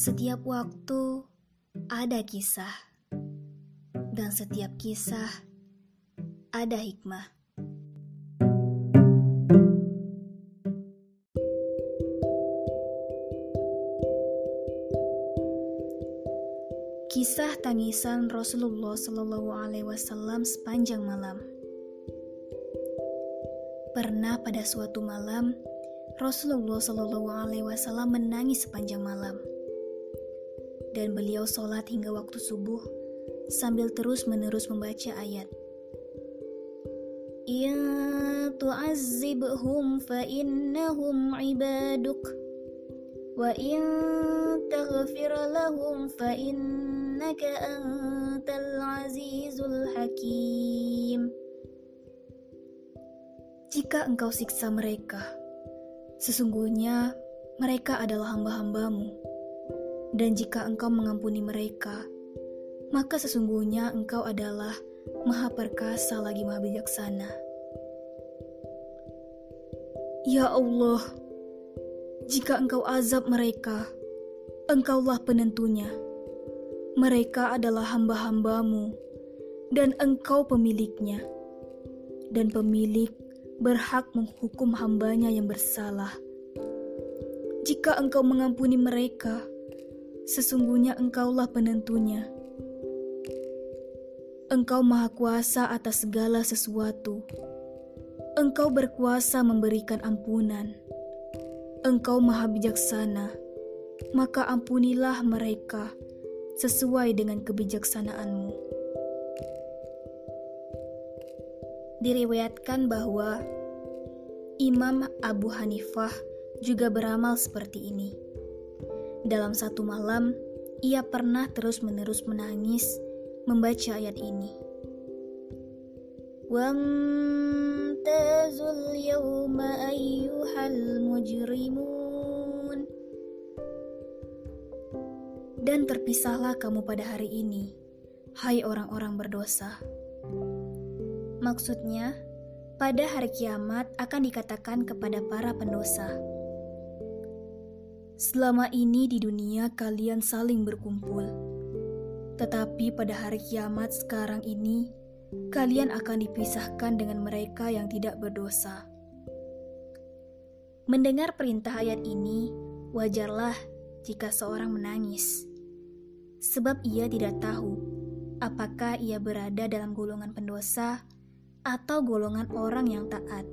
Setiap waktu ada kisah, dan setiap kisah ada hikmah. Kisah tangisan Rasulullah Shallallahu Alaihi Wasallam sepanjang malam. Pernah pada suatu malam, Rasulullah Shallallahu Alaihi Wasallam menangis sepanjang malam dan beliau sholat hingga waktu subuh sambil terus-menerus membaca ayat. Ya tu'azzibhum fa innahum ibaduk wa in taghfir lahum fa innaka antal azizul hakim. Jika engkau siksa mereka, sesungguhnya mereka adalah hamba-hambamu dan jika engkau mengampuni mereka, maka sesungguhnya engkau adalah maha perkasa lagi maha bijaksana. Ya Allah, jika engkau azab mereka, engkaulah penentunya. Mereka adalah hamba-hambamu, dan engkau pemiliknya. Dan pemilik berhak menghukum hambanya yang bersalah. Jika engkau mengampuni mereka, Sesungguhnya engkaulah penentunya. Engkau maha kuasa atas segala sesuatu. Engkau berkuasa memberikan ampunan. Engkau maha bijaksana, maka ampunilah mereka sesuai dengan kebijaksanaanmu. Diriwayatkan bahwa Imam Abu Hanifah juga beramal seperti ini. Dalam satu malam, ia pernah terus-menerus menangis membaca ayat ini. Mujrimun Dan terpisahlah kamu pada hari ini, hai orang-orang berdosa. Maksudnya, pada hari kiamat akan dikatakan kepada para pendosa, Selama ini di dunia kalian saling berkumpul, tetapi pada hari kiamat sekarang ini kalian akan dipisahkan dengan mereka yang tidak berdosa. Mendengar perintah ayat ini, wajarlah jika seorang menangis, sebab ia tidak tahu apakah ia berada dalam golongan pendosa atau golongan orang yang taat.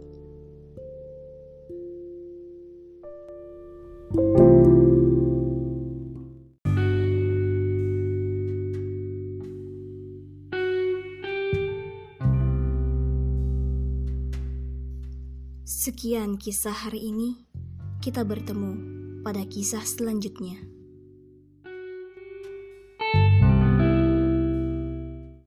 Sekian kisah hari ini. Kita bertemu pada kisah selanjutnya.